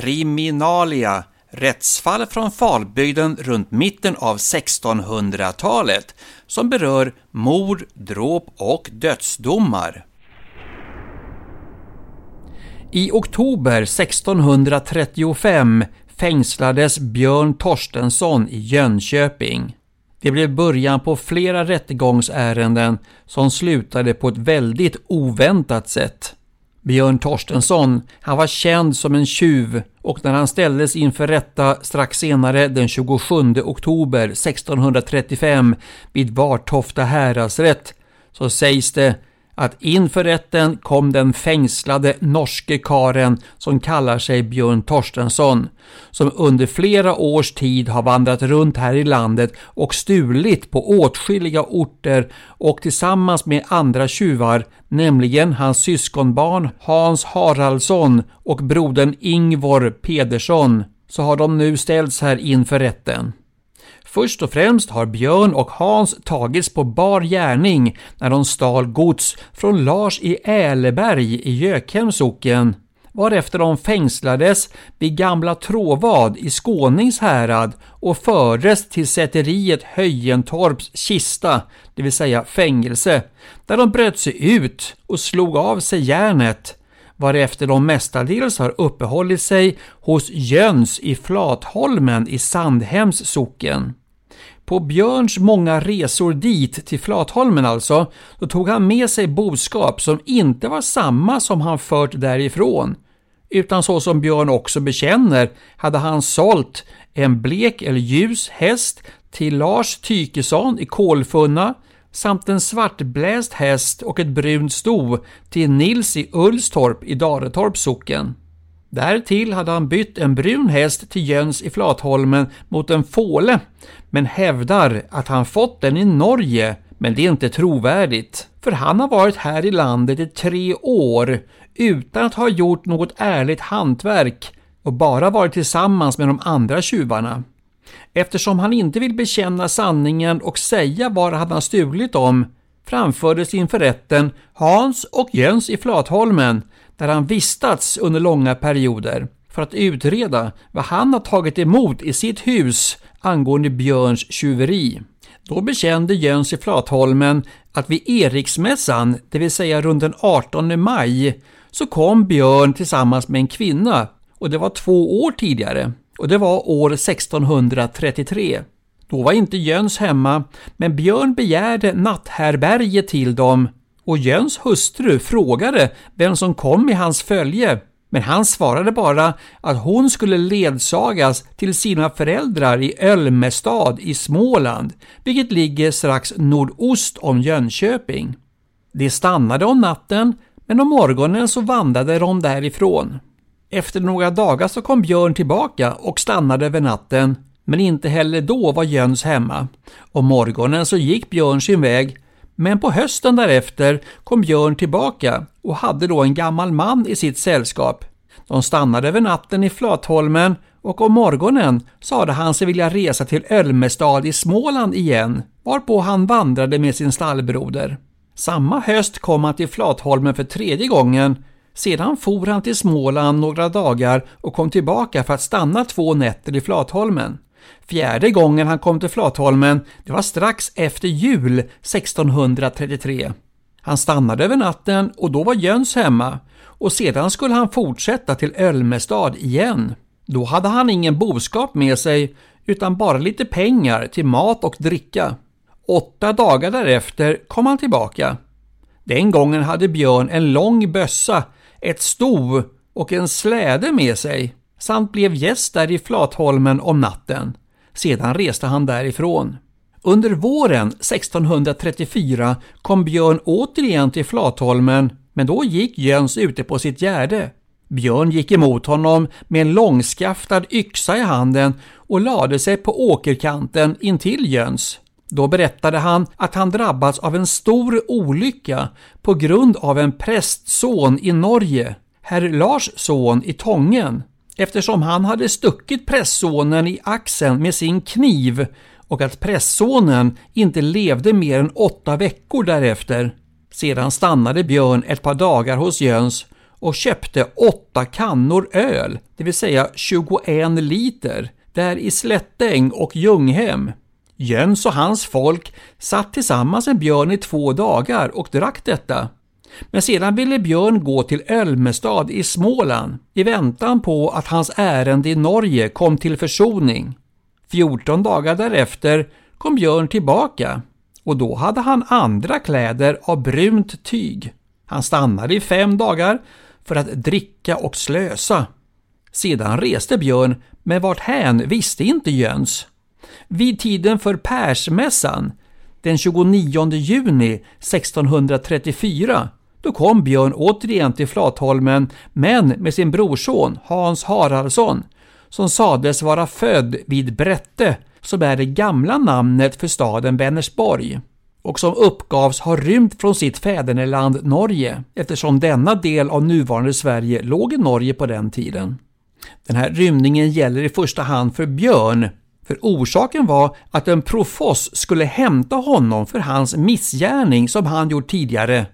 Kriminalia Rättsfall från Falbygden runt mitten av 1600-talet som berör mord, dråp och dödsdomar. I oktober 1635 fängslades Björn Torstensson i Jönköping. Det blev början på flera rättegångsärenden som slutade på ett väldigt oväntat sätt. Björn Torstensson, han var känd som en tjuv och när han ställdes inför rätta strax senare den 27 oktober 1635 vid Vartofta häradsrätt så sägs det att inför rätten kom den fängslade norske karen som kallar sig Björn Torstensson, som under flera års tid har vandrat runt här i landet och stulit på åtskilliga orter och tillsammans med andra tjuvar, nämligen hans syskonbarn Hans Haraldsson och brodern Ingvor Pedersson, så har de nu ställts här inför rätten. Först och främst har Björn och Hans tagits på bar gärning när de stal gods från Lars i Äleberg i Gökhems socken, varefter de fängslades vid Gamla Tråvad i Skånings härad och fördes till säteriet Höjentorps kista, det vill säga fängelse, där de bröt sig ut och slog av sig järnet varefter de mestadels har uppehållit sig hos Jöns i Flatholmen i Sandhems socken. På Björns många resor dit, till Flatholmen alltså, då tog han med sig boskap som inte var samma som han fört därifrån. Utan så som Björn också bekänner hade han sålt en blek eller ljus häst till Lars Tykesson i Kolfunna samt en svartbläst häst och ett brunt sto till Nils i Ullstorp i Daretorps socken. Därtill hade han bytt en brun häst till Jöns i Flatholmen mot en fåle, men hävdar att han fått den i Norge, men det är inte trovärdigt. För han har varit här i landet i tre år utan att ha gjort något ärligt hantverk och bara varit tillsammans med de andra tjuvarna. Eftersom han inte vill bekänna sanningen och säga vad han har stulit om framfördes inför rätten Hans och Jöns i Flatholmen där han vistats under långa perioder för att utreda vad han har tagit emot i sitt hus angående Björns tjuveri. Då bekände Jöns i Flatholmen att vid Eriksmässan, det vill säga runt den 18 maj, så kom Björn tillsammans med en kvinna och det var två år tidigare och det var år 1633. Då var inte Jöns hemma, men Björn begärde natthärbärge till dem och Jöns hustru frågade vem som kom i hans följe, men han svarade bara att hon skulle ledsagas till sina föräldrar i Ölmestad i Småland, vilket ligger strax nordost om Jönköping. De stannade om natten, men om morgonen så vandrade de därifrån. Efter några dagar så kom Björn tillbaka och stannade över natten, men inte heller då var Jöns hemma. Om morgonen så gick Björn sin väg, men på hösten därefter kom Björn tillbaka och hade då en gammal man i sitt sällskap. De stannade över natten i Flatholmen och om morgonen sade han sig vilja resa till Ölmestad i Småland igen, varpå han vandrade med sin stallbroder. Samma höst kom han till Flatholmen för tredje gången sedan for han till Småland några dagar och kom tillbaka för att stanna två nätter i Flatholmen. Fjärde gången han kom till Flatholmen, det var strax efter jul 1633. Han stannade över natten och då var Jöns hemma och sedan skulle han fortsätta till Ölmestad igen. Då hade han ingen boskap med sig utan bara lite pengar till mat och dricka. Åtta dagar därefter kom han tillbaka. Den gången hade Björn en lång bössa ett sto och en släde med sig samt blev gäst där i Flatholmen om natten. Sedan reste han därifrån. Under våren 1634 kom Björn återigen till Flatholmen Men då gick Jöns ute på sitt gärde. Björn gick emot honom med en långskaftad yxa i handen och lade sig på åkerkanten intill Jöns. Då berättade han att han drabbats av en stor olycka på grund av en prästson i Norge, herr Lars son i Tången, eftersom han hade stuckit prästsonen i axeln med sin kniv och att prästsonen inte levde mer än åtta veckor därefter. Sedan stannade Björn ett par dagar hos Jöns och köpte åtta kannor öl, det vill säga 21 liter, där i Slättäng och Ljunghem. Jöns och hans folk satt tillsammans med Björn i två dagar och drack detta. Men sedan ville Björn gå till Ölmestad i Småland i väntan på att hans ärende i Norge kom till försoning. 14 dagar därefter kom Björn tillbaka och då hade han andra kläder av brunt tyg. Han stannade i fem dagar för att dricka och slösa. Sedan reste Björn, men vart hän visste inte Jöns. Vid tiden för Persmässan, den 29 juni 1634, då kom Björn återigen till Flatholmen, men med sin brorson Hans Haraldsson, som sades vara född vid Brätte, som är det gamla namnet för staden Vänersborg och som uppgavs ha rymt från sitt fäderneland Norge eftersom denna del av nuvarande Sverige låg i Norge på den tiden. Den här rymningen gäller i första hand för Björn, för orsaken var att en profoss skulle hämta honom för hans missgärning som han gjort tidigare.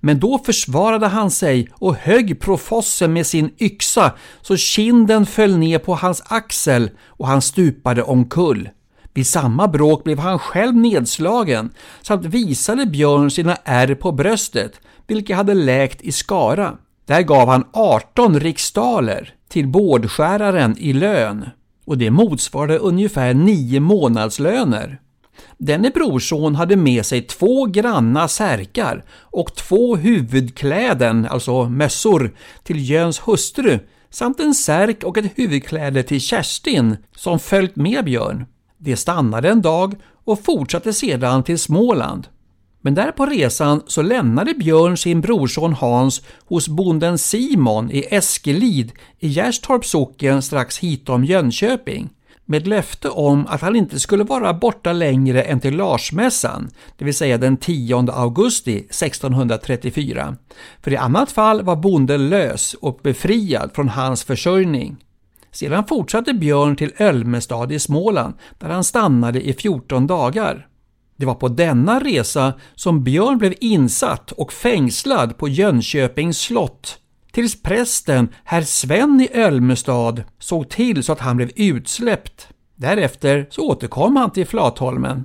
Men då försvarade han sig och högg profossen med sin yxa så kinden föll ner på hans axel och han stupade omkull. Vid samma bråk blev han själv nedslagen samt visade Björn sina ärr på bröstet, vilka hade läkt i Skara. Där gav han 18 riksdaler till bårdskäraren i lön och det motsvarade ungefär nio månadslöner. Denne brorson hade med sig två granna särkar och två huvudkläden, alltså mössor, till Jöns hustru samt en särk och ett huvudkläde till Kerstin som följt med Björn. De stannade en dag och fortsatte sedan till Småland. Men där på resan så lämnade Björn sin brorson Hans hos bonden Simon i Eskelid i Gärstorps socken strax hitom Jönköping med löfte om att han inte skulle vara borta längre än till Larsmässan, det vill säga den 10 augusti 1634. För i annat fall var bonden lös och befriad från hans försörjning. Sedan fortsatte Björn till Ölmestad i Småland där han stannade i 14 dagar. Det var på denna resa som Björn blev insatt och fängslad på Jönköpings slott tills prästen herr Sven i Ölmestad såg till så att han blev utsläppt. Därefter så återkom han till Flatholmen.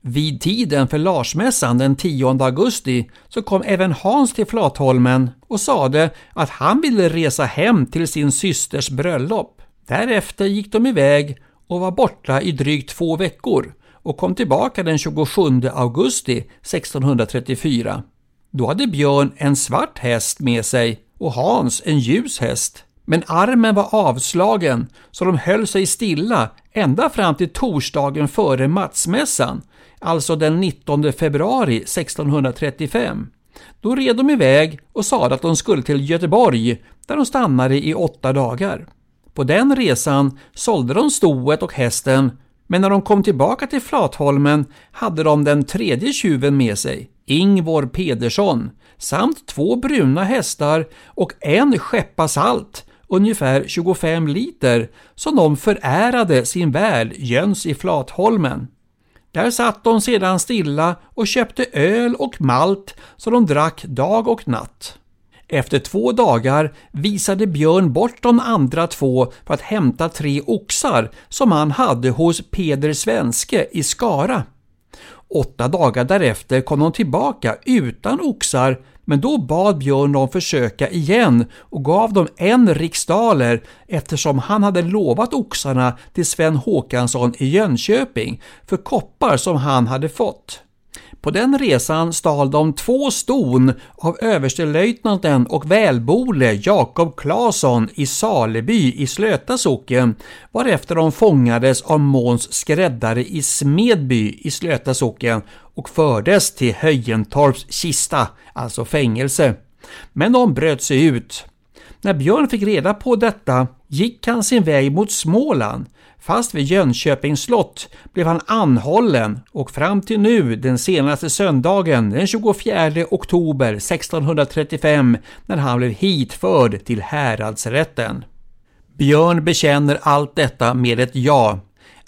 Vid tiden för Larsmässan den 10 augusti så kom även Hans till Flatholmen och sade att han ville resa hem till sin systers bröllop. Därefter gick de iväg och var borta i drygt två veckor och kom tillbaka den 27 augusti 1634. Då hade Björn en svart häst med sig och Hans en ljus häst. Men armen var avslagen så de höll sig stilla ända fram till torsdagen före Matsmässan, alltså den 19 februari 1635. Då red de iväg och sade att de skulle till Göteborg där de stannade i åtta dagar. På den resan sålde de stoet och hästen, men när de kom tillbaka till Flatholmen hade de den tredje tjuven med sig, Ingvor Pedersson, samt två bruna hästar och en skeppa salt, ungefär 25 liter, som de förärade sin värd Jöns i Flatholmen. Där satt de sedan stilla och köpte öl och malt som de drack dag och natt. Efter två dagar visade Björn bort de andra två för att hämta tre oxar som han hade hos Peder Svenske i Skara. Åtta dagar därefter kom de tillbaka utan oxar men då bad Björn dem försöka igen och gav dem en riksdaler eftersom han hade lovat oxarna till Sven Håkansson i Jönköping för koppar som han hade fått. På den resan stal de två ston av överstelöjtnanten och välbole Jakob Claesson i Saleby i Slöta socken, varefter de fångades av Måns skräddare i Smedby i Slöta socken och fördes till Höjentorps kista, alltså fängelse. Men de bröt sig ut. När Björn fick reda på detta gick han sin väg mot Småland. Fast vid Jönköpings slott blev han anhållen och fram till nu, den senaste söndagen, den 24 oktober 1635, när han blev hitförd till häradsrätten. Björn bekänner allt detta med ett ja.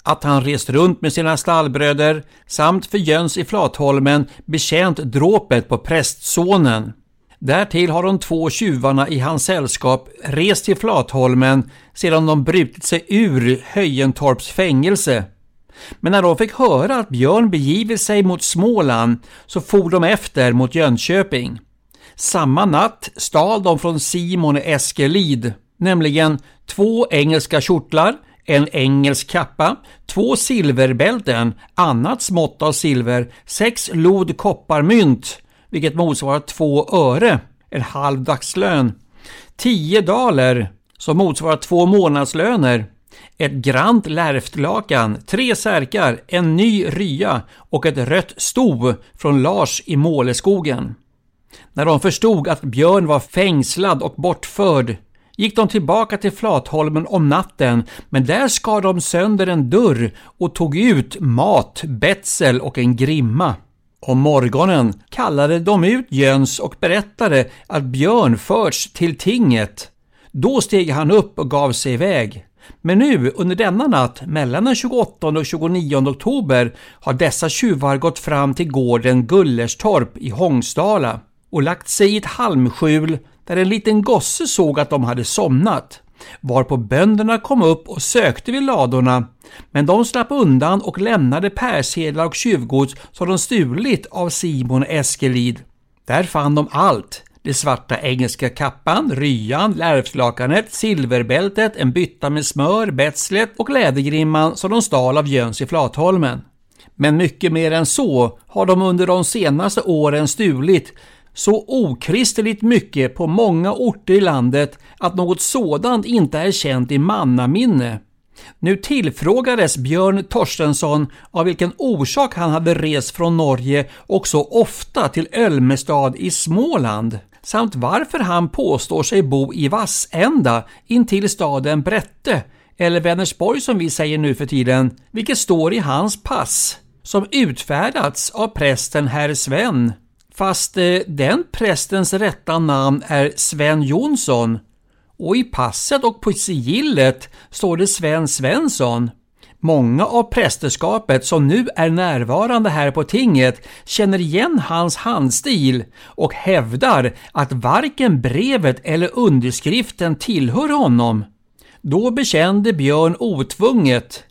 Att han rest runt med sina stallbröder samt för Jöns i Flatholmen bekänt dråpet på prästsonen. Därtill har de två tjuvarna i hans sällskap rest till Flatholmen sedan de brutit sig ur Höjentorps fängelse. Men när de fick höra att Björn begivit sig mot Småland så for de efter mot Jönköping. Samma natt stal de från Simon i Eskelid, nämligen två engelska kjortlar, en engelsk kappa, två silverbälten, annat smått av silver, sex lod kopparmynt, vilket motsvarar två öre, en halv dagslön, tio daler, som motsvarar två månadslöner, ett grant lärftlakan, tre särkar, en ny rya och ett rött sto från Lars i Måleskogen. När de förstod att Björn var fängslad och bortförd gick de tillbaka till Flatholmen om natten, men där skar de sönder en dörr och tog ut mat, betsel och en grimma. Om morgonen kallade de ut Jöns och berättade att Björn förts till tinget. Då steg han upp och gav sig iväg. Men nu under denna natt mellan den 28 och 29 oktober har dessa tjuvar gått fram till gården Gullerstorp i Hångsdala och lagt sig i ett halmskjul där en liten gosse såg att de hade somnat. Varpå bönderna kom upp och sökte vid ladorna, men de slapp undan och lämnade persedlar och tjuvgods som de stulit av Simon Eskelid. Där fann de allt. Det svarta engelska kappan, ryan, lärvslakanet, silverbältet, en bytta med smör, betslet och lädergrimman som de stal av Jöns i Flatholmen. Men mycket mer än så har de under de senaste åren stulit så okristeligt mycket på många orter i landet att något sådant inte är känt i mannaminne. Nu tillfrågades Björn Torstensson av vilken orsak han hade rest från Norge och så ofta till Ölmestad i Småland samt varför han påstår sig bo i Vassända intill staden Brätte eller Vänersborg som vi säger nu för tiden, vilket står i hans pass som utfärdats av prästen herr Sven Fast eh, den prästens rätta namn är Sven Jonsson och i passet och på sigillet står det Sven Svensson. Många av prästerskapet som nu är närvarande här på tinget känner igen hans handstil och hävdar att varken brevet eller underskriften tillhör honom. Då bekände Björn otvunget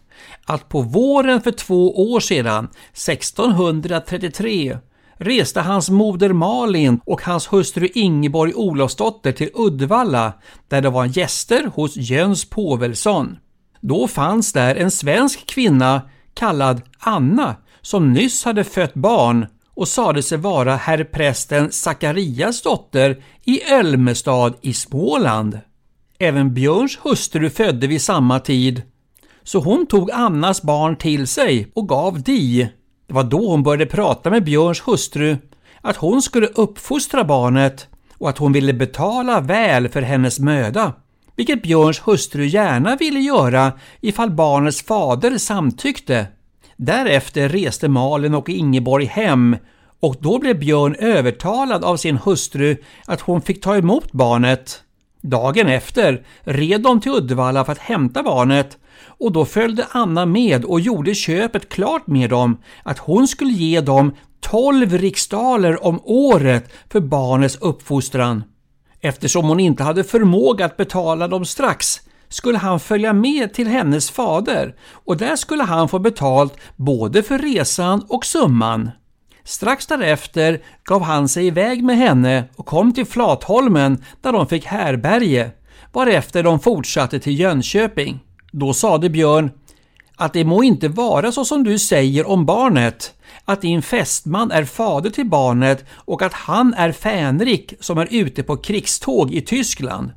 att på våren för två år sedan, 1633, reste hans moder Malin och hans hustru Ingeborg Olofsdotter till Uddevalla där de var gäster hos Jöns Påvelsson. Då fanns där en svensk kvinna kallad Anna som nyss hade fött barn och sade sig vara herr prästen Sakarias dotter i Ölmestad i Småland. Även Björns hustru födde vid samma tid, så hon tog Annas barn till sig och gav di det var då hon började prata med Björns hustru att hon skulle uppfostra barnet och att hon ville betala väl för hennes möda, vilket Björns hustru gärna ville göra ifall barnets fader samtyckte. Därefter reste Malin och Ingeborg hem och då blev Björn övertalad av sin hustru att hon fick ta emot barnet. Dagen efter red de till Uddevalla för att hämta barnet och då följde Anna med och gjorde köpet klart med dem att hon skulle ge dem 12 riksdaler om året för barnets uppfostran. Eftersom hon inte hade förmåga att betala dem strax skulle han följa med till hennes fader och där skulle han få betalt både för resan och summan. Strax därefter gav han sig iväg med henne och kom till Flatholmen där de fick härberge, varefter de fortsatte till Jönköping. Då sade Björn att det må inte vara så som du säger om barnet, att din fästman är fader till barnet och att han är Fänrik som är ute på krigståg i Tyskland.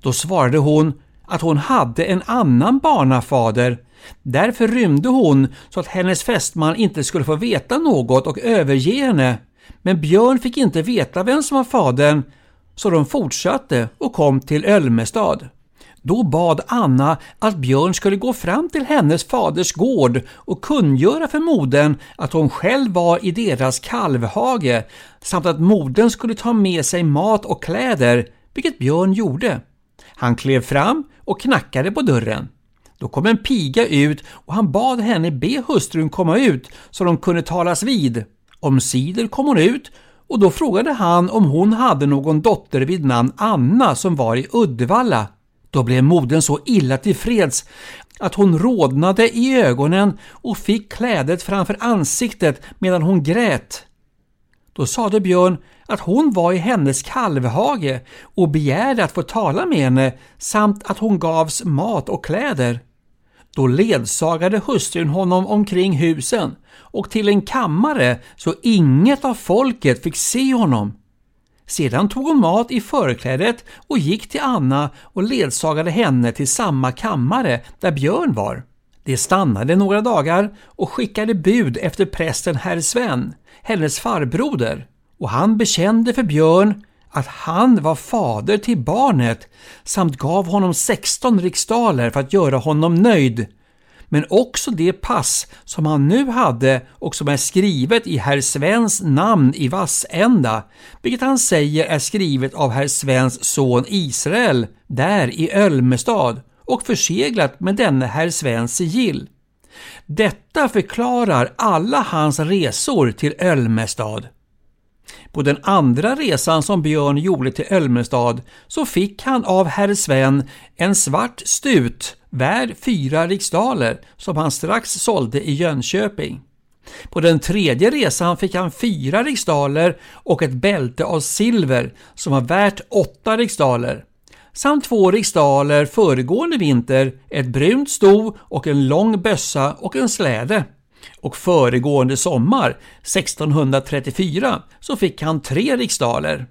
Då svarade hon att hon hade en annan barnafader. Därför rymde hon så att hennes fästman inte skulle få veta något och överge henne. Men Björn fick inte veta vem som var fadern Så de fortsatte och kom till Ölmestad. Då bad Anna att Björn skulle gå fram till hennes faders gård och kungöra för modern att hon själv var i deras kalvhage samt att modern skulle ta med sig mat och kläder, vilket Björn gjorde. Han klev fram och knackade på dörren. Då kom en piga ut och han bad henne be hustrun komma ut så de kunde talas vid. Omsider kom hon ut och då frågade han om hon hade någon dotter vid namn Anna som var i Uddevalla. Då blev modern så illa tillfreds att hon rodnade i ögonen och fick klädet framför ansiktet medan hon grät. Då sade Björn att hon var i hennes kalvhage och begärde att få tala med henne samt att hon gavs mat och kläder. Då ledsagade hustrun honom omkring husen och till en kammare så inget av folket fick se honom. Sedan tog hon mat i förklädet och gick till Anna och ledsagade henne till samma kammare där Björn var. De stannade några dagar och skickade bud efter prästen herr Sven, hennes farbroder, och han bekände för Björn att han var fader till barnet samt gav honom 16 riksdaler för att göra honom nöjd men också det pass som han nu hade och som är skrivet i herr Svens namn i Vassända, vilket han säger är skrivet av herr Svens son Israel där i Ölmestad och förseglat med denne herr Svens sigill. Detta förklarar alla hans resor till Ölmestad. På den andra resan som Björn gjorde till Ölmestad så fick han av herr Sven en svart stut värd fyra riksdaler som han strax sålde i Jönköping. På den tredje resan fick han fyra riksdaler och ett bälte av silver som var värt åtta riksdaler samt två riksdaler föregående vinter, ett brunt sto och en lång bössa och en släde. Och föregående sommar, 1634, så fick han tre riksdaler.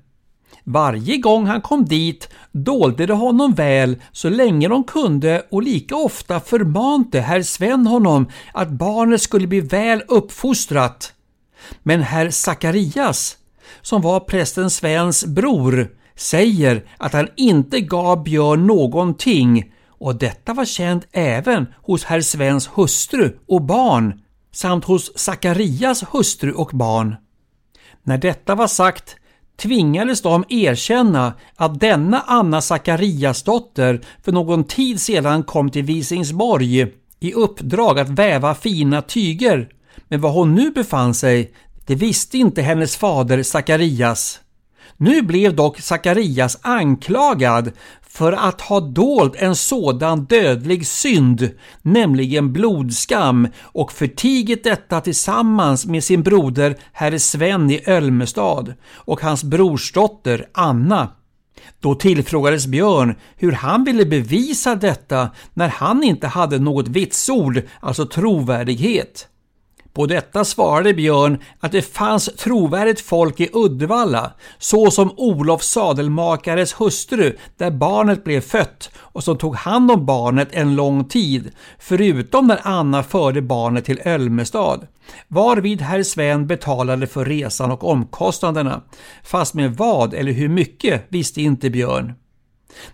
Varje gång han kom dit dolde de honom väl så länge de kunde och lika ofta förmante herr Sven honom att barnet skulle bli väl uppfostrat. Men herr Sakarias, som var prästen Svens bror, säger att han inte gav Björn någonting och detta var känt även hos herr Svens hustru och barn samt hos Sakarias hustru och barn. När detta var sagt tvingades de erkänna att denna Anna Zachariasdotter för någon tid sedan kom till Visingsborg i uppdrag att väva fina tyger. Men var hon nu befann sig, det visste inte hennes fader Sakarias. Nu blev dock Sakarias anklagad för att ha dolt en sådan dödlig synd, nämligen blodskam, och förtigit detta tillsammans med sin broder herr Sven i Ölmestad och hans brorsdotter Anna. Då tillfrågades Björn hur han ville bevisa detta när han inte hade något vitsord, alltså trovärdighet. På detta svarade Björn att det fanns trovärdigt folk i Uddevalla, såsom Olof sadelmakares hustru, där barnet blev fött och som tog hand om barnet en lång tid, förutom när Anna förde barnet till Ölmestad, varvid herr Sven betalade för resan och omkostnaderna, fast med vad eller hur mycket visste inte Björn.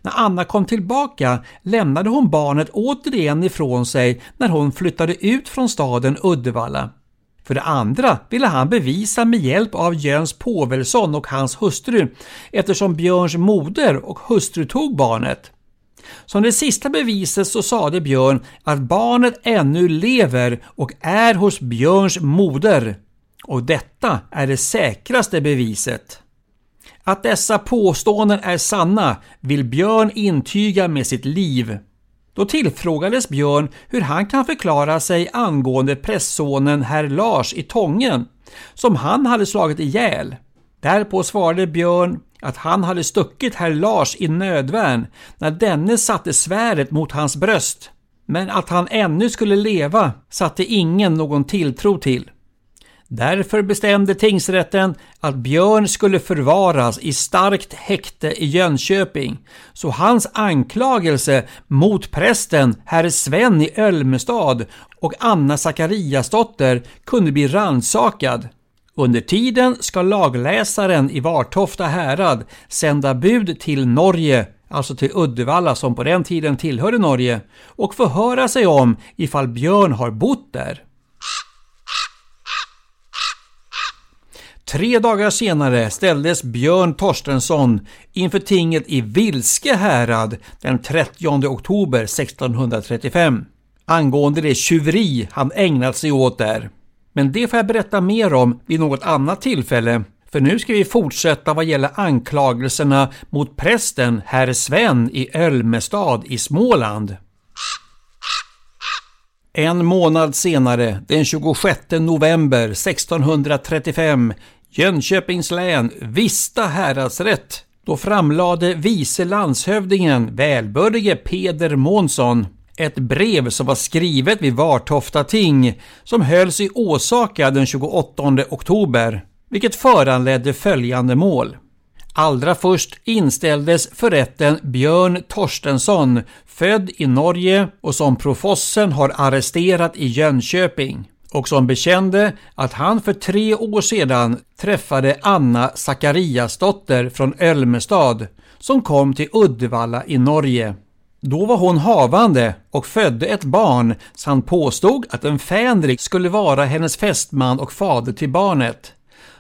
När Anna kom tillbaka lämnade hon barnet återigen ifrån sig när hon flyttade ut från staden Uddevalla. För det andra ville han bevisa med hjälp av Jöns Påvelsson och hans hustru eftersom Björns moder och hustru tog barnet. Som det sista beviset så sade Björn att barnet ännu lever och är hos Björns moder. Och detta är det säkraste beviset. Att dessa påståenden är sanna vill Björn intyga med sitt liv. Då tillfrågades Björn hur han kan förklara sig angående prästsonen herr Lars i Tången, som han hade slagit ihjäl. Därpå svarade Björn att han hade stuckit herr Lars i nödvärn när denne satte svärdet mot hans bröst, men att han ännu skulle leva satte ingen någon tilltro till. Därför bestämde tingsrätten att Björn skulle förvaras i starkt häkte i Jönköping, så hans anklagelse mot prästen herr Sven i Ölmestad och Anna Sakariasdotter kunde bli ransakad. Under tiden ska lagläsaren i Vartofta härad sända bud till Norge, alltså till Uddevalla som på den tiden tillhörde Norge, och förhöra sig om ifall Björn har bott där. Tre dagar senare ställdes Björn Torstensson inför tinget i Vilske härad den 30 oktober 1635 angående det tjuveri han ägnat sig åt där. Men det får jag berätta mer om vid något annat tillfälle. För nu ska vi fortsätta vad gäller anklagelserna mot prästen herr Sven i Ölmestad i Småland. En månad senare, den 26 november 1635, Jönköpings län, Vista häradsrätt, då framlade vice landshövdingen välbördige Peder Månsson ett brev som var skrivet vid Vartofta ting som hölls i Åsaka den 28 oktober, vilket föranledde följande mål. Allra först inställdes för rätten Björn Torstensson, född i Norge och som profossen har arresterat i Jönköping och som bekände att han för tre år sedan träffade Anna Sakariasdotter från Ölmestad som kom till Uddevalla i Norge. Då var hon havande och födde ett barn så han påstod att en fänrik skulle vara hennes fästman och fader till barnet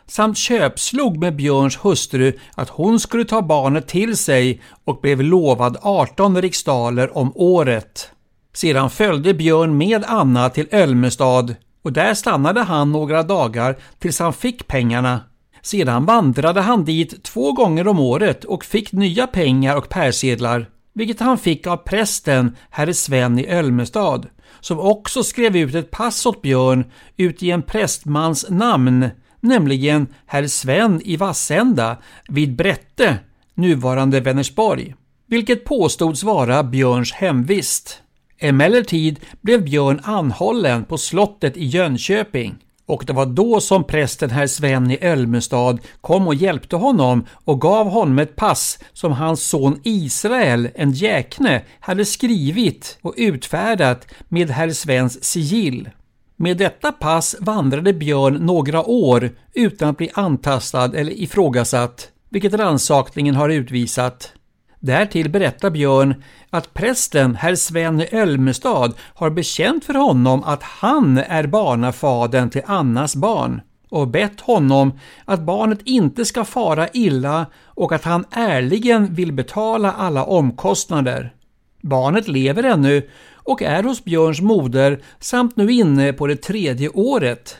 samt köpslog med Björns hustru att hon skulle ta barnet till sig och blev lovad 18 riksdaler om året. Sedan följde Björn med Anna till Ölmestad och där stannade han några dagar tills han fick pengarna. Sedan vandrade han dit två gånger om året och fick nya pengar och persedlar vilket han fick av prästen herr Sven i Ölmestad, som också skrev ut ett pass åt Björn ut i en prästmans namn, nämligen herr Sven i Vassända vid Brätte, nuvarande Vänersborg, vilket påstods vara Björns hemvist. Emellertid blev Björn anhållen på slottet i Jönköping och det var då som prästen herr Sven i Ölmestad kom och hjälpte honom och gav honom ett pass som hans son Israel, en jäkne, hade skrivit och utfärdat med herr Svens sigill. Med detta pass vandrade Björn några år utan att bli antastad eller ifrågasatt, vilket rannsakningen har utvisat. Därtill berättar Björn att prästen, herr Sven Ölmestad, har bekänt för honom att han är barnafadern till Annas barn och bett honom att barnet inte ska fara illa och att han ärligen vill betala alla omkostnader. Barnet lever ännu och är hos Björns moder samt nu inne på det tredje året.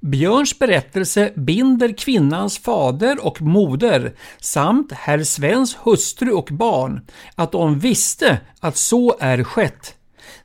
Björns berättelse binder kvinnans fader och moder samt herr Svens hustru och barn att de visste att så är skett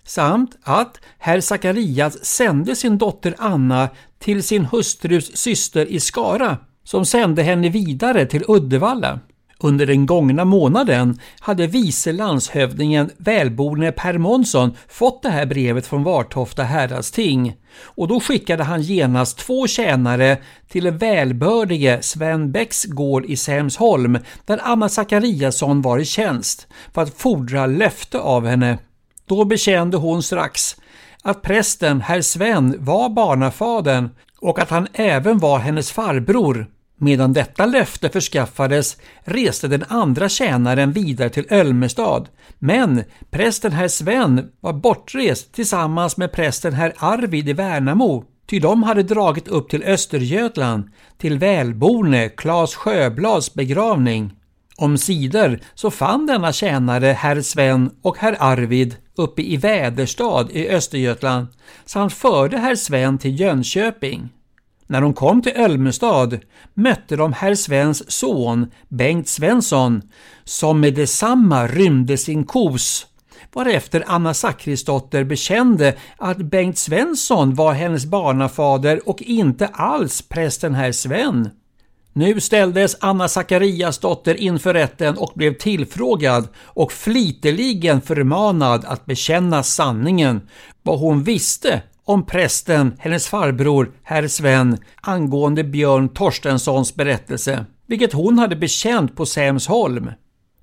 samt att herr Sakarias sände sin dotter Anna till sin hustrus syster i Skara som sände henne vidare till Uddevalla. Under den gångna månaden hade vice landshövdingen välborne Per Månsson fått det här brevet från Vartofta häradsting och då skickade han genast två tjänare till den välbördige Sven Bäcks gård i Sämsholm där Anna Sakariasson var i tjänst för att fordra löfte av henne. Då bekände hon strax att prästen herr Sven var barnafadern och att han även var hennes farbror Medan detta löfte förskaffades reste den andra tjänaren vidare till Ölmestad, men prästen herr Sven var bortrest tillsammans med prästen herr Arvid i Värnamo, ty de hade dragit upp till Östergötland till välborne Claes Sjöblads begravning. Om sidor så fann denna tjänare herr Sven och herr Arvid uppe i Väderstad i Östergötland samt förde herr Sven till Jönköping. När de kom till Ölmestad mötte de herr Svens son Bengt Svensson som med detsamma rymde sin kos varefter Anna Sakrisdotter bekände att Bengt Svensson var hennes barnafader och inte alls prästen herr Sven. Nu ställdes Anna Zacharias dotter inför rätten och blev tillfrågad och fliteligen förmanad att bekänna sanningen, vad hon visste om prästen, hennes farbror, herr Sven, angående Björn Torstenssons berättelse, vilket hon hade bekänt på Sämsholm.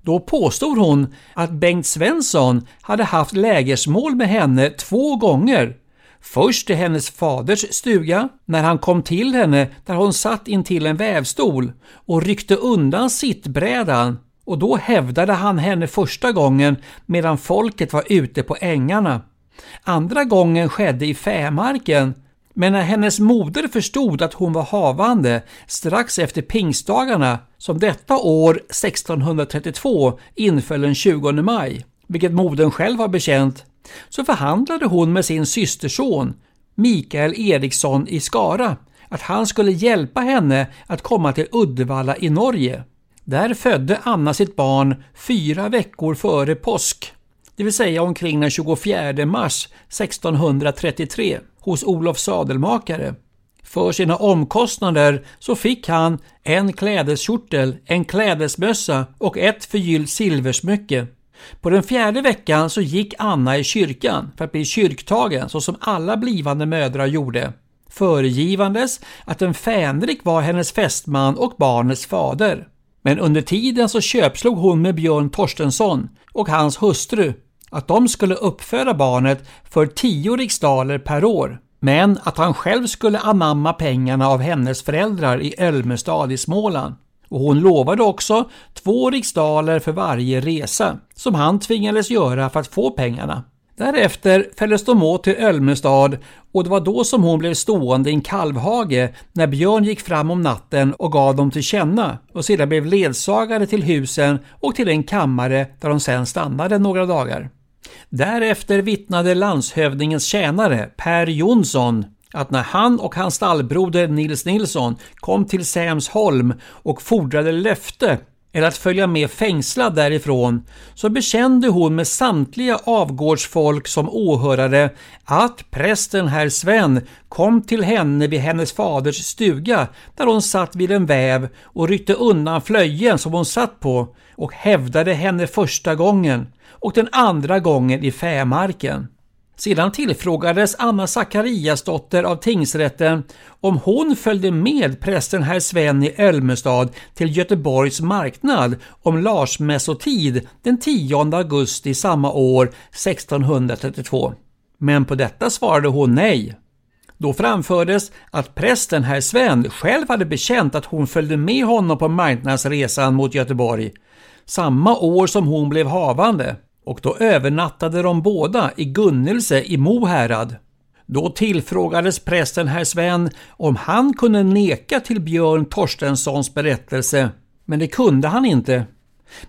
Då påstod hon att Bengt Svensson hade haft lägersmål med henne två gånger. Först i hennes faders stuga, när han kom till henne där hon satt intill en vävstol och ryckte undan sittbrädan och då hävdade han henne första gången medan folket var ute på ängarna. Andra gången skedde i fämarken, men när hennes moder förstod att hon var havande strax efter pingstdagarna, som detta år 1632 inföll den 20 maj, vilket modern själv har bekänt, så förhandlade hon med sin systerson Mikael Eriksson i Skara att han skulle hjälpa henne att komma till Uddevalla i Norge. Där födde Anna sitt barn fyra veckor före påsk, det vill säga omkring den 24 mars 1633 hos Olof Sadelmakare. För sina omkostnader så fick han en klädeskjortel, en klädesmössa och ett förgyllt silversmycke. På den fjärde veckan så gick Anna i kyrkan för att bli kyrktagen så som alla blivande mödrar gjorde. Föregivandes att en fänrik var hennes fästman och barnets fader. Men under tiden så köpslog hon med Björn Torstensson och hans hustru att de skulle uppföda barnet för 10 riksdaler per år. Men att han själv skulle anamma pengarna av hennes föräldrar i Ölmestad i Småland. Och hon lovade också två riksdaler för varje resa som han tvingades göra för att få pengarna. Därefter fälldes de åt till Ölmestad och det var då som hon blev stående i en kalvhage när Björn gick fram om natten och gav dem till känna och sedan blev ledsagare till husen och till en kammare där de sedan stannade några dagar. Därefter vittnade landshövdingens tjänare Per Jonsson att när han och hans stallbroder Nils Nilsson kom till Sämsholm och fordrade löfte eller att följa med fängslad därifrån så bekände hon med samtliga avgårdsfolk som åhörare att prästen herr Sven kom till henne vid hennes faders stuga där hon satt vid en väv och ryckte undan flöjen som hon satt på och hävdade henne första gången och den andra gången i fämarken. Sedan tillfrågades Anna Zachariasdotter av tingsrätten om hon följde med prästen herr Sven i Ölmestad till Göteborgs marknad om Larsmässotid den 10 augusti samma år 1632. Men på detta svarade hon nej. Då framfördes att prästen herr Sven själv hade bekänt att hon följde med honom på marknadsresan mot Göteborg, samma år som hon blev havande och då övernattade de båda i Gunnelse i Mohärad. Då tillfrågades prästen herr Sven om han kunde neka till Björn Torstenssons berättelse, men det kunde han inte.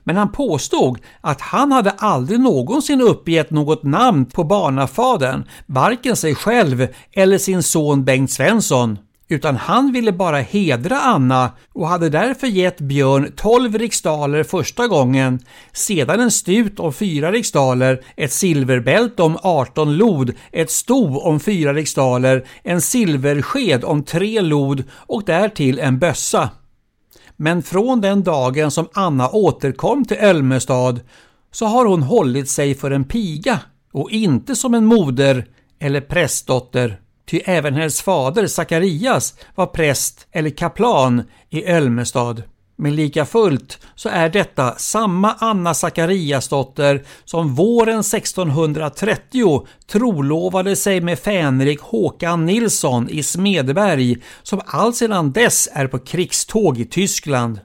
Men han påstod att han hade aldrig någonsin uppgett något namn på barnafadern, varken sig själv eller sin son Bengt Svensson utan han ville bara hedra Anna och hade därför gett Björn 12 riksdaler första gången, sedan en stut om 4 riksdaler, ett silverbälte om 18 lod, ett sto om 4 riksdaler, en silversked om 3 lod och därtill en bössa. Men från den dagen som Anna återkom till Ölmestad så har hon hållit sig för en piga och inte som en moder eller prästdotter. Ty även hennes fader Sakarias var präst eller kaplan i Ölmestad. Men lika fullt så är detta samma Anna Sakariasdotter som våren 1630 trolovade sig med fänrik Håkan Nilsson i Smedberg som alltsedan dess är på krigståg i Tyskland.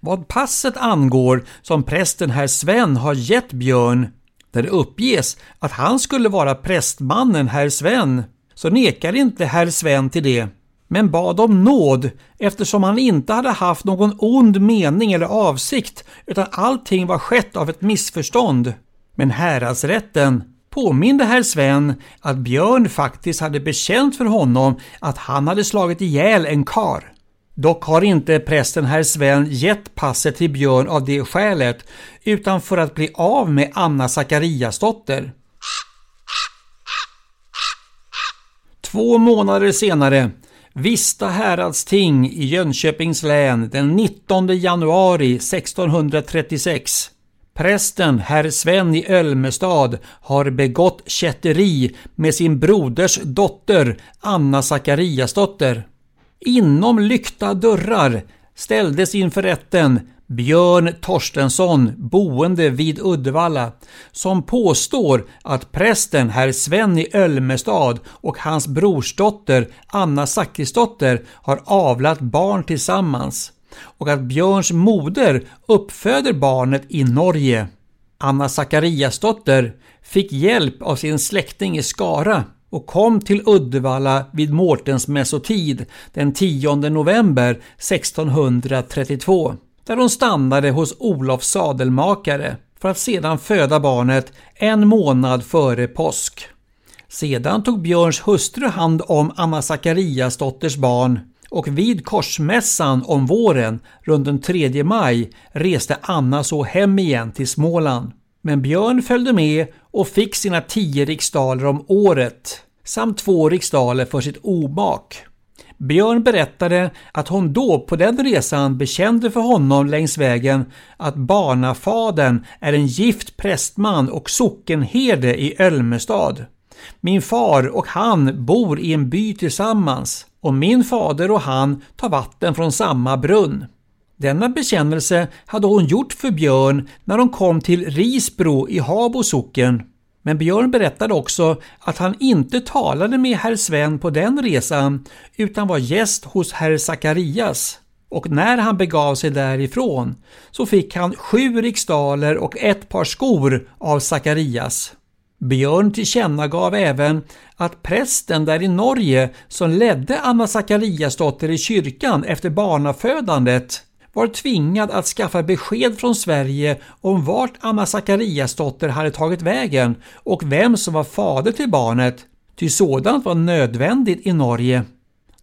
Vad passet angår som prästen herr Sven har gett Björn, där det uppges att han skulle vara prästmannen herr Sven, så nekade inte herr Sven till det, men bad om nåd eftersom han inte hade haft någon ond mening eller avsikt utan allting var skett av ett missförstånd. Men häradsrätten påminde herr Sven att Björn faktiskt hade bekänt för honom att han hade slagit ihjäl en kar. Dock har inte prästen herr Sven gett passet till Björn av det skälet utan för att bli av med Anna Sakariasdotter. Två månader senare, Vista häradsting i Jönköpings län den 19 januari 1636. Prästen herr Sven i Ölmestad har begått kätteri med sin broders dotter Anna Sakariasdotter. Inom lyckta dörrar ställdes inför rätten Björn Torstensson, boende vid Uddevalla, som påstår att prästen herr Sven i Ölmestad och hans brorsdotter Anna Zackrisdotter har avlat barn tillsammans och att Björns moder uppföder barnet i Norge. Anna Zachariasdotter fick hjälp av sin släkting i Skara och kom till Uddevalla vid Mårtensmässotid den 10 november 1632 där hon stannade hos Olof sadelmakare för att sedan föda barnet en månad före påsk. Sedan tog Björns hustru hand om Anna Zachariasdotters barn och vid korsmässan om våren runt den 3 maj reste Anna så hem igen till Småland. Men Björn följde med och fick sina tio riksdaler om året samt två riksdaler för sitt omak. Björn berättade att hon då på den resan bekände för honom längs vägen att barnafadern är en gift prästman och sockenherde i Ölmestad. Min far och han bor i en by tillsammans och min fader och han tar vatten från samma brunn. Denna bekännelse hade hon gjort för Björn när hon kom till Risbro i Habo socken. Men Björn berättade också att han inte talade med herr Sven på den resan utan var gäst hos herr Sakarias. Och när han begav sig därifrån så fick han sju riksdaler och ett par skor av Sakarias. Björn tillkännagav även att prästen där i Norge som ledde Anna Sakariasdotter i kyrkan efter barnafödandet var tvingad att skaffa besked från Sverige om vart Anna Zachariasdotter hade tagit vägen och vem som var fader till barnet, ty sådant var nödvändigt i Norge.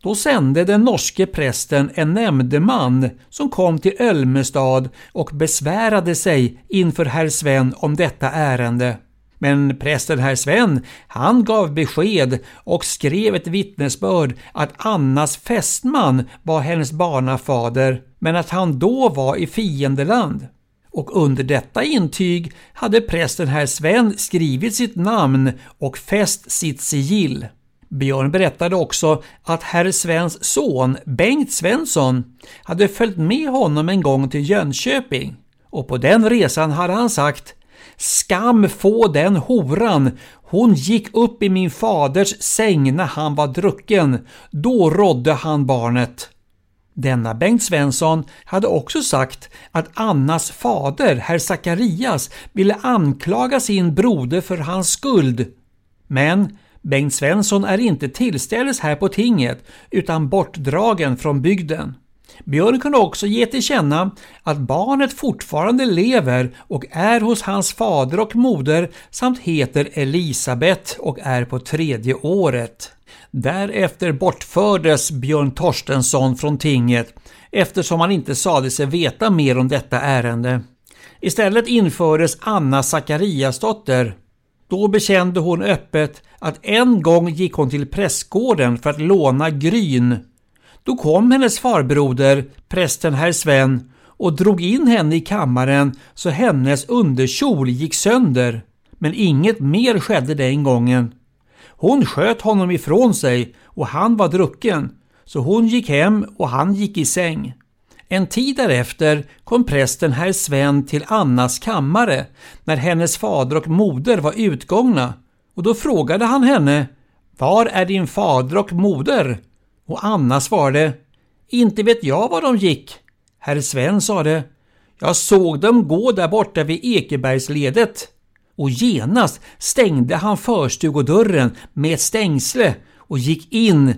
Då sände den norske prästen en nämndeman som kom till Ölmestad och besvärade sig inför herr Sven om detta ärende. Men prästen herr Sven, han gav besked och skrev ett vittnesbörd att Annas fästman var hennes barnafader, men att han då var i fiendeland. Och under detta intyg hade prästen herr Sven skrivit sitt namn och fäst sitt sigill. Björn berättade också att herr Svens son Bengt Svensson hade följt med honom en gång till Jönköping och på den resan hade han sagt Skam få den horan! Hon gick upp i min faders säng när han var drucken. Då rådde han barnet. Denna Bengt Svensson hade också sagt att Annas fader, herr Sakarias, ville anklaga sin broder för hans skuld. Men Bengt Svensson är inte tillstädes här på tinget utan bortdragen från bygden. Björn kunde också ge till känna att barnet fortfarande lever och är hos hans fader och moder samt heter Elisabet och är på tredje året. Därefter bortfördes Björn Torstensson från tinget eftersom han inte sade sig veta mer om detta ärende. Istället infördes Anna Zachariasdotter. Då bekände hon öppet att en gång gick hon till prästgården för att låna gryn då kom hennes farbroder, prästen herr Sven, och drog in henne i kammaren så hennes underkjol gick sönder. Men inget mer skedde den gången. Hon sköt honom ifrån sig och han var drucken, så hon gick hem och han gick i säng. En tid därefter kom prästen herr Sven till Annas kammare när hennes fader och moder var utgångna och då frågade han henne Var är din fader och moder? Och Anna svarade Inte vet jag var de gick. Herr Sven sade Jag såg dem gå där borta vid Ekebergsledet. Och genast stängde han förstugodörren med ett stängsle och gick in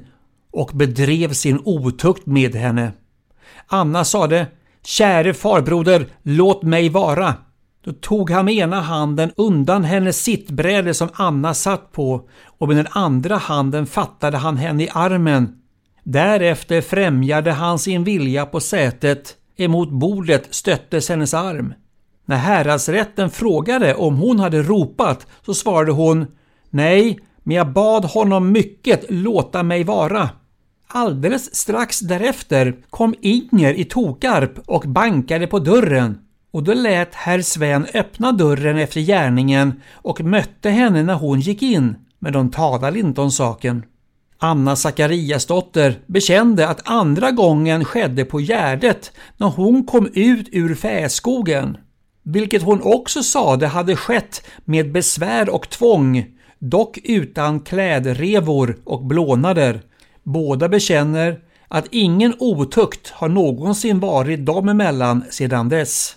och bedrev sin otukt med henne. Anna sade Käre farbroder, låt mig vara. Då tog han med ena handen undan hennes sittbräde som Anna satt på och med den andra handen fattade han henne i armen Därefter främjade han sin vilja på sätet, emot bordet stöttes hennes arm. När häradsrätten frågade om hon hade ropat så svarade hon Nej, men jag bad honom mycket låta mig vara. Alldeles strax därefter kom Inger i Tokarp och bankade på dörren och då lät herr Sven öppna dörren efter gärningen och mötte henne när hon gick in, men de talade inte om saken. Anna Sakariasdotter bekände att andra gången skedde på Gärdet när hon kom ut ur fäskogen, vilket hon också sade hade skett med besvär och tvång, dock utan klädrevor och blånader. Båda bekänner att ingen otukt har någonsin varit dem emellan sedan dess.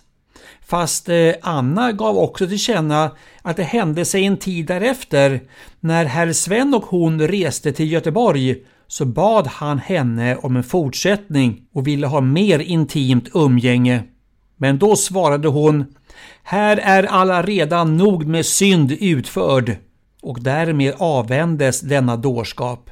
Fast eh, Anna gav också till känna att det hände sig en tid därefter när herr Sven och hon reste till Göteborg så bad han henne om en fortsättning och ville ha mer intimt umgänge. Men då svarade hon här är alla redan nog med synd utförd och därmed avvändes denna dårskap.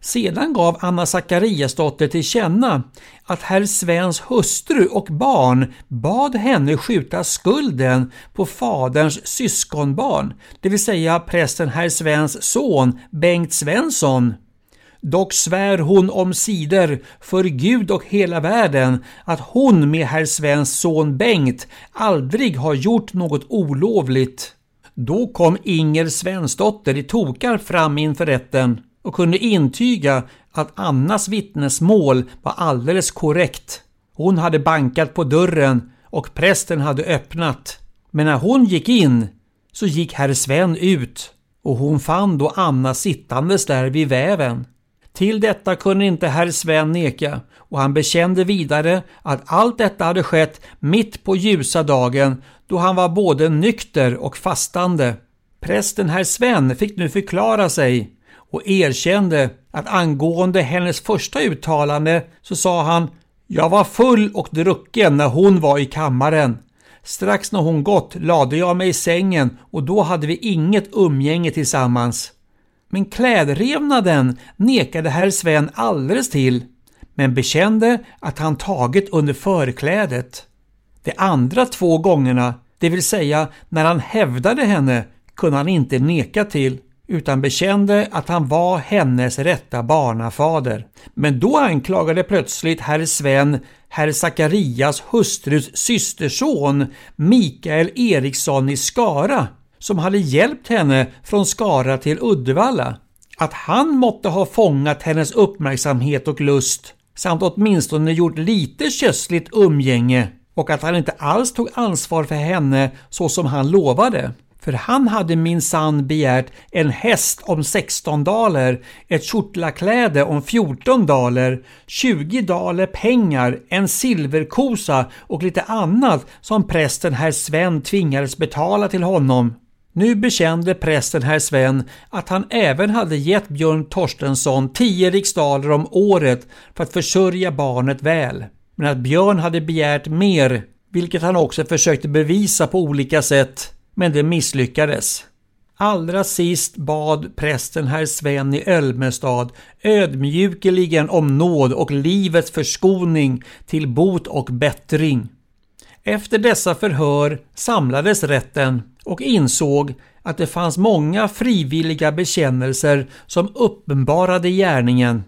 Sedan gav Anna Sakariasdotter till känna att herr Svens hustru och barn bad henne skjuta skulden på faderns syskonbarn, det vill säga prästen herr Svens son Bengt Svensson. Dock svär hon om sidor för Gud och hela världen att hon med herr Svens son Bengt aldrig har gjort något olovligt. Då kom Inger Svensdotter i Tokar fram inför rätten och kunde intyga att Annas vittnesmål var alldeles korrekt. Hon hade bankat på dörren och prästen hade öppnat. Men när hon gick in så gick herr Sven ut och hon fann då Anna sittandes där vid väven. Till detta kunde inte herr Sven neka och han bekände vidare att allt detta hade skett mitt på ljusa dagen då han var både nykter och fastande. Prästen herr Sven fick nu förklara sig och erkände att angående hennes första uttalande så sa han Jag var full och drucken när hon var i kammaren. Strax när hon gått lade jag mig i sängen och då hade vi inget umgänge tillsammans. Men klädrevnaden nekade herr Sven alldeles till, men bekände att han tagit under förklädet. De andra två gångerna, det vill säga när han hävdade henne, kunde han inte neka till utan bekände att han var hennes rätta barnafader. Men då anklagade plötsligt herr Sven herr Sakarias hustrus systerson Mikael Eriksson i Skara som hade hjälpt henne från Skara till Uddevalla. Att han måtte ha fångat hennes uppmärksamhet och lust samt åtminstone gjort lite köstligt umgänge och att han inte alls tog ansvar för henne så som han lovade. För han hade minsann begärt en häst om 16 daler, ett kjortlakläde om 14 daler, 20 daler pengar, en silverkosa och lite annat som prästen herr Sven tvingades betala till honom. Nu bekände prästen herr Sven att han även hade gett Björn Torstensson 10 riksdaler om året för att försörja barnet väl. Men att Björn hade begärt mer, vilket han också försökte bevisa på olika sätt men det misslyckades. Allra sist bad prästen herr Sven i Ölmestad ödmjukeligen om nåd och livets förskoning till bot och bättring. Efter dessa förhör samlades rätten och insåg att det fanns många frivilliga bekännelser som uppenbarade gärningen.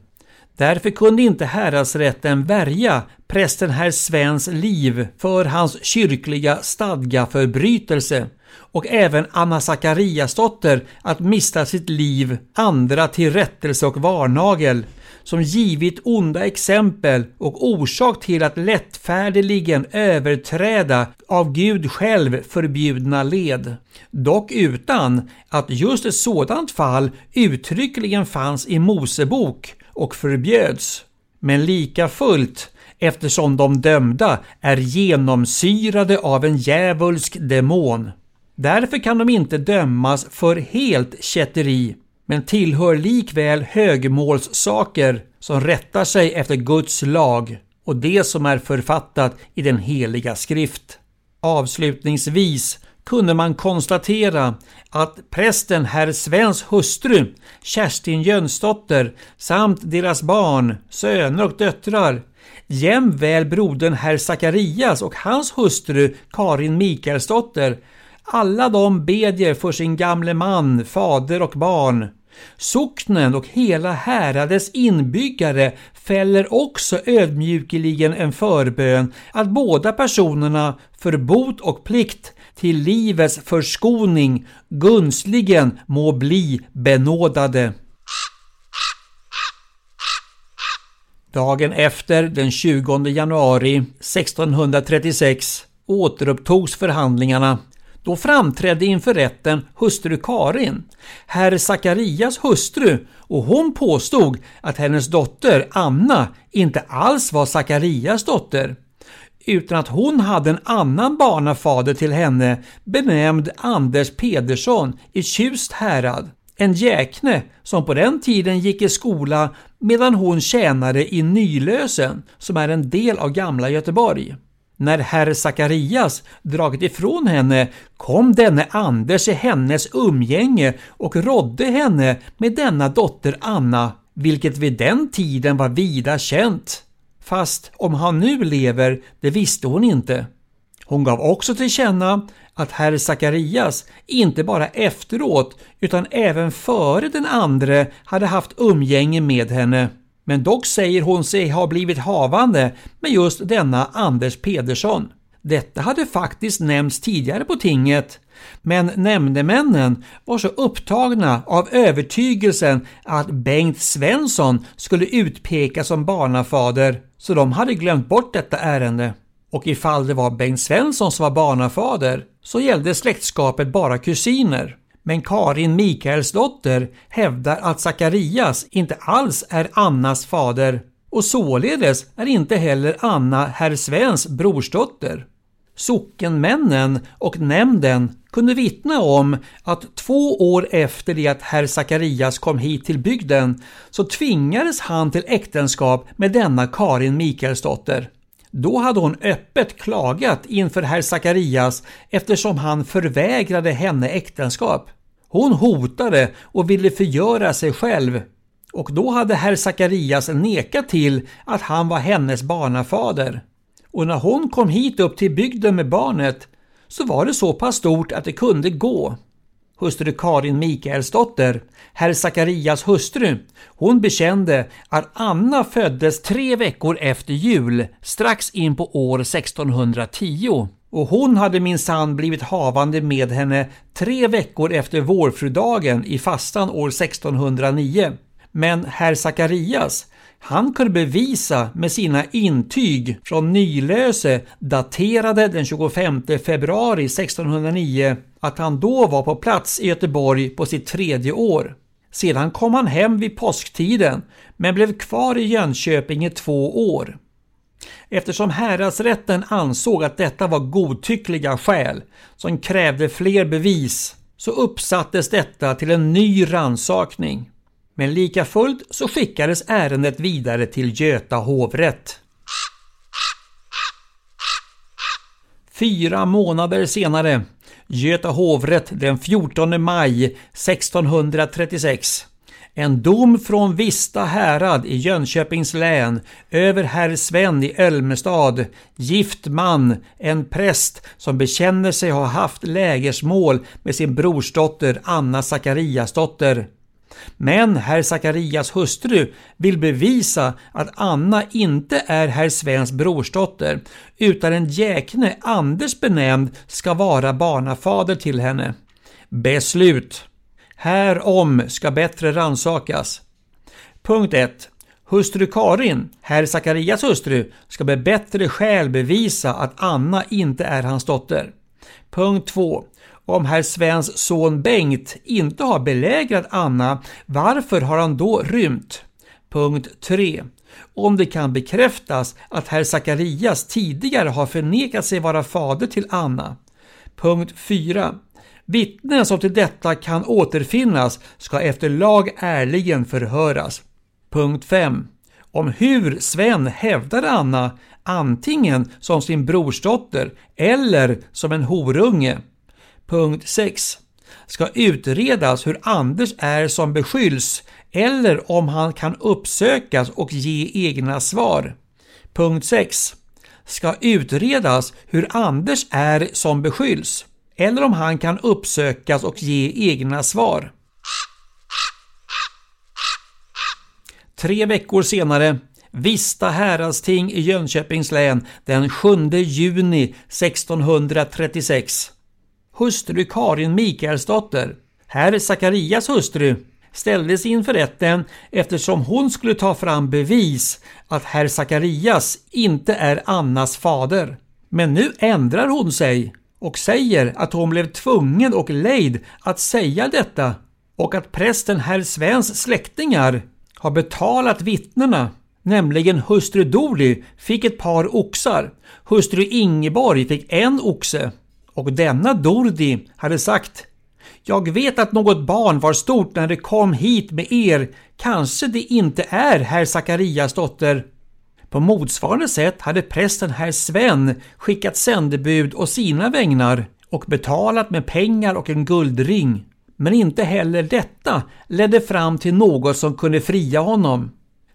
Därför kunde inte häradsrätten värja prästen herr Svens liv för hans kyrkliga stadgaförbrytelse och även Anna Sakariasdotter att mista sitt liv, andra till rättelse och varnagel, som givit onda exempel och orsak till att lättfärdigligen överträda av Gud själv förbjudna led. Dock utan att just ett sådant fall uttryckligen fanns i Mosebok och förbjöds. Men lika fullt eftersom de dömda är genomsyrade av en djävulsk demon. Därför kan de inte dömas för helt kätteri, men tillhör likväl högmålssaker som rättar sig efter Guds lag och det som är författat i den heliga skrift. Avslutningsvis kunde man konstatera att prästen herr Svens hustru Kerstin Jönsdotter samt deras barn, söner och döttrar jämväl brodern herr Sakarias och hans hustru Karin Mikaelsdotter alla de bedjer för sin gamle man, fader och barn. Socknen och hela häradets inbyggare fäller också ödmjukeligen en förbön att båda personerna för bot och plikt till livets förskoning gunstligen må bli benådade. Dagen efter, den 20 januari 1636, återupptogs förhandlingarna. Då framträdde inför rätten hustru Karin, herr Sakarias hustru och hon påstod att hennes dotter Anna inte alls var Sakarias dotter utan att hon hade en annan barnafader till henne benämnd Anders Pedersson i Tjust härad. En jäkne som på den tiden gick i skola medan hon tjänade i Nylösen som är en del av gamla Göteborg. När herr Sakarias dragit ifrån henne kom denne Anders i hennes umgänge och rådde henne med denna dotter Anna, vilket vid den tiden var vida känt. Fast om han nu lever, det visste hon inte. Hon gav också till känna att herr Sakarias inte bara efteråt utan även före den andre hade haft umgänge med henne. Men dock säger hon sig ha blivit havande med just denna Anders Pedersson. Detta hade faktiskt nämnts tidigare på tinget, men nämndemännen var så upptagna av övertygelsen att Bengt Svensson skulle utpekas som barnafader så de hade glömt bort detta ärende. Och ifall det var Bengt Svensson som var barnafader så gällde släktskapet bara kusiner. Men Karin Mikaelsdotter hävdar att Sakarias inte alls är Annas fader och således är inte heller Anna herr Svens brorsdotter. Sockenmännen och nämnden kunde vittna om att två år efter det att herr Sakarias kom hit till bygden så tvingades han till äktenskap med denna Karin Mikaelsdotter. Då hade hon öppet klagat inför herr Sakarias eftersom han förvägrade henne äktenskap. Hon hotade och ville förgöra sig själv och då hade herr Sakarias nekat till att han var hennes barnafader. Och när hon kom hit upp till bygden med barnet så var det så pass stort att det kunde gå. Hustru Karin Mikaelsdotter, herr Sakarias hustru, hon bekände att Anna föddes tre veckor efter jul, strax in på år 1610. Och hon hade minsann blivit havande med henne tre veckor efter vårfrudagen i fastan år 1609. Men herr Sakarias, han kunde bevisa med sina intyg från Nylöse daterade den 25 februari 1609 att han då var på plats i Göteborg på sitt tredje år. Sedan kom han hem vid påsktiden men blev kvar i Jönköping i två år. Eftersom häradsrätten ansåg att detta var godtyckliga skäl som krävde fler bevis så uppsattes detta till en ny ransakning. Men lika fullt så skickades ärendet vidare till Göta hovrätt. Fyra månader senare, Göta hovrätt den 14 maj 1636. En dom från Vista härad i Jönköpings län över herr Sven i Ölmestad, gift man, en präst som bekänner sig ha haft lägersmål med sin brorsdotter Anna Sakariasdotter. Men herr Sakarias hustru vill bevisa att Anna inte är herr Svens brorsdotter utan en jäkne Anders benämnd ska vara barnafader till henne. Beslut. Härom ska bättre ransakas. Punkt 1. Hustru Karin, herr Sakarias hustru, ska med bättre skäl bevisa att Anna inte är hans dotter. Punkt 2. Om herr Svens son Bengt inte har belägrat Anna, varför har han då rymt? Punkt 3. Om det kan bekräftas att herr Sakarias tidigare har förnekat sig vara fader till Anna. Punkt 4. Vittnen som till detta kan återfinnas ska efter lag ärligen förhöras. Punkt 5. Om hur Sven hävdar Anna antingen som sin brorsdotter eller som en horunge. Punkt 6. Ska utredas hur Anders är som beskylls eller om han kan uppsökas och ge egna svar. Punkt 6. Ska utredas hur Anders är som beskylls eller om han kan uppsökas och ge egna svar. Tre veckor senare Vista häradsting i Jönköpings län den 7 juni 1636 hustru Karin Mikaelsdotter, herr Sakarias hustru, ställdes inför rätten eftersom hon skulle ta fram bevis att herr Sakarias inte är Annas fader. Men nu ändrar hon sig och säger att hon blev tvungen och lejd att säga detta och att prästen herr Svens släktingar har betalat vittnena, nämligen hustru Doli fick ett par oxar, hustru Ingeborg fick en oxe och denna Dordi hade sagt jag vet att något barn var stort när det kom hit med er. Kanske det inte är herr Sakarias dotter. På motsvarande sätt hade prästen herr Sven skickat sändebud och sina vägnar och betalat med pengar och en guldring. Men inte heller detta ledde fram till något som kunde fria honom.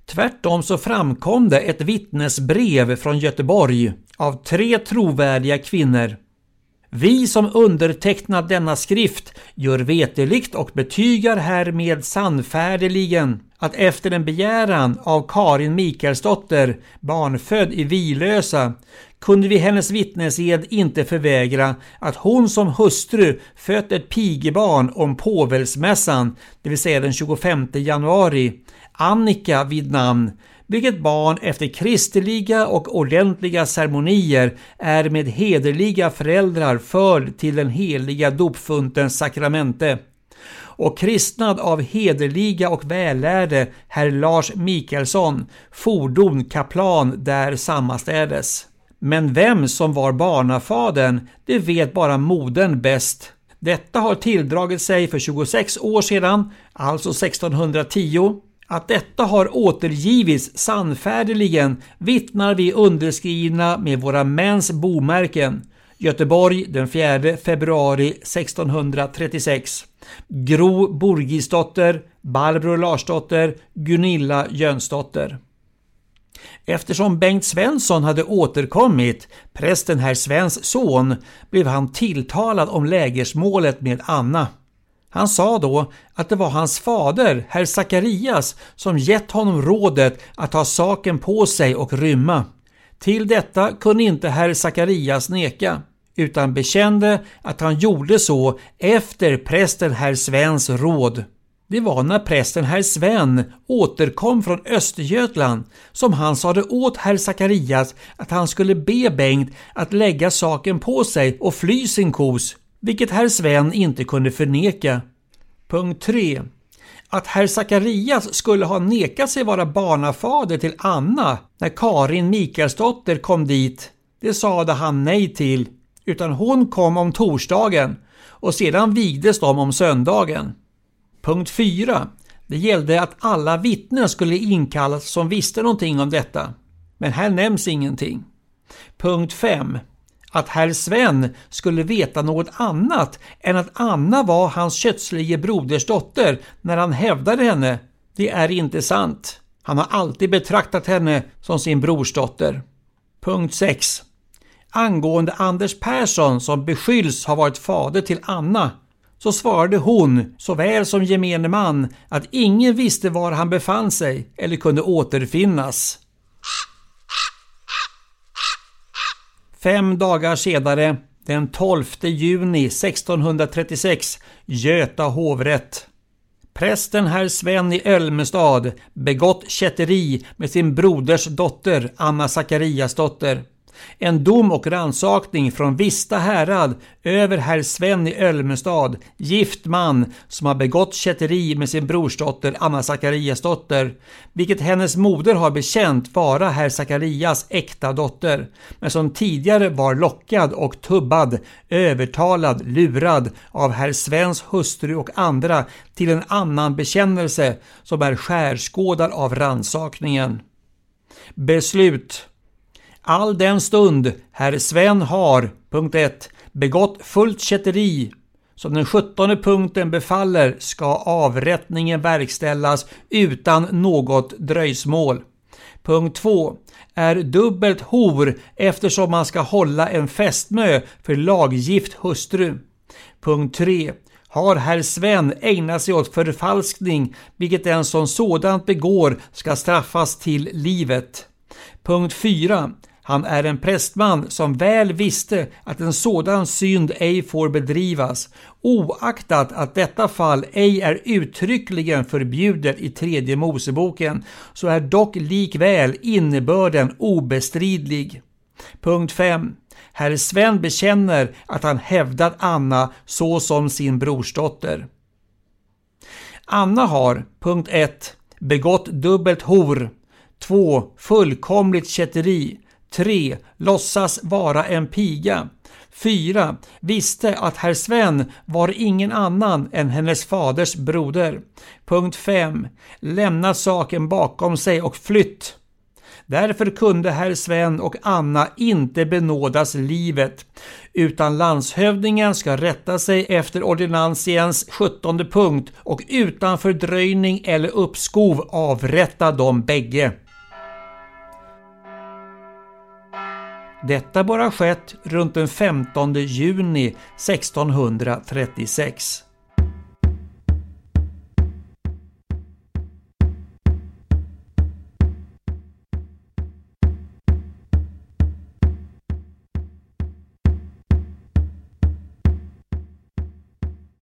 Tvärtom så framkom det ett vittnesbrev från Göteborg av tre trovärdiga kvinnor. Vi som undertecknat denna skrift gör veteligt och betygar härmed sannfärdigen att efter en begäran av Karin Mikaelsdotter, barnfödd i Vilösa, kunde vi hennes vittnesed inte förvägra att hon som hustru fött ett pigebarn om påvelsmässan, det vill säga den 25 januari, Annika vid namn, vilket barn efter kristliga och ordentliga ceremonier är med hederliga föräldrar förd till den heliga dopfuntens sakramente och kristnad av hederliga och vällärde herr Lars Mikaelsson, fordon kaplan där sammastädes. Men vem som var barnafadern, det vet bara modern bäst. Detta har tilldragit sig för 26 år sedan, alltså 1610. Att detta har återgivits sannfärdigen vittnar vi underskrivna med våra mäns bomärken. Göteborg den 4 februari 1636. Gro Borgisdotter, Barbro Larsdotter, Gunilla Jönsdotter. Eftersom Bengt Svensson hade återkommit, prästen herr Svens son, blev han tilltalad om lägersmålet med Anna. Han sa då att det var hans fader, herr Sakarias, som gett honom rådet att ta saken på sig och rymma. Till detta kunde inte herr Sakarias neka, utan bekände att han gjorde så efter prästen herr Svens råd. Det var när prästen herr Sven återkom från Östergötland som han sade åt herr Sakarias att han skulle be Bengt att lägga saken på sig och fly sin kos, vilket herr Sven inte kunde förneka. Punkt 3. Att herr Sakarias skulle ha nekat sig vara barnafader till Anna när Karin Mikaelsdotter kom dit, det sade han nej till, utan hon kom om torsdagen och sedan vigdes de om söndagen. Punkt 4. Det gällde att alla vittnen skulle inkallas som visste någonting om detta. Men här nämns ingenting. Punkt 5. Att herr Sven skulle veta något annat än att Anna var hans kötslige broders dotter när han hävdade henne, det är inte sant. Han har alltid betraktat henne som sin brorsdotter. Punkt 6. Angående Anders Persson som beskylls ha varit fader till Anna så svarade hon, såväl som gemene man, att ingen visste var han befann sig eller kunde återfinnas. Fem dagar senare, den 12 juni 1636, Göta hovrätt. Prästen herr Sven i Ölmestad begått kätteri med sin broders dotter Anna Sakariasdotter. En dom och ransakning från Vista härad över herr Sven i Ölmestad, gift man som har begått kätteri med sin brorsdotter Anna Sakariasdotter, vilket hennes moder har bekänt vara herr Sakarias äkta dotter, men som tidigare var lockad och tubbad, övertalad, lurad av herr Svens hustru och andra till en annan bekännelse som är skärskådad av ransakningen. Beslut All den stund herr Sven har, punkt 1, begått fullt kätteri som den sjuttonde punkten befaller ska avrättningen verkställas utan något dröjsmål. Punkt 2 är dubbelt hor eftersom man ska hålla en fästmö för laggift hustru. Punkt 3 har herr Sven ägnat sig åt förfalskning, vilket den som sådant begår ska straffas till livet. Punkt 4 han är en prästman som väl visste att en sådan synd ej får bedrivas, oaktat att detta fall ej är uttryckligen förbjudet i tredje Moseboken, så är dock likväl innebörden obestridlig. Punkt 5. Herr Sven bekänner att han hävdat Anna så som sin brorsdotter. Anna har, punkt 1, begått dubbelt hor, 2. Fullkomligt kätteri, 3. Låtsas vara en piga, 4. Visste att herr Sven var ingen annan än hennes faders broder. Punkt 5. Lämna saken bakom sig och flytt. Därför kunde herr Sven och Anna inte benådas livet, utan landshövdingen ska rätta sig efter ordinansiens 17 punkt och utan fördröjning eller uppskov avrätta dem bägge. Detta bör ha skett runt den 15 juni 1636.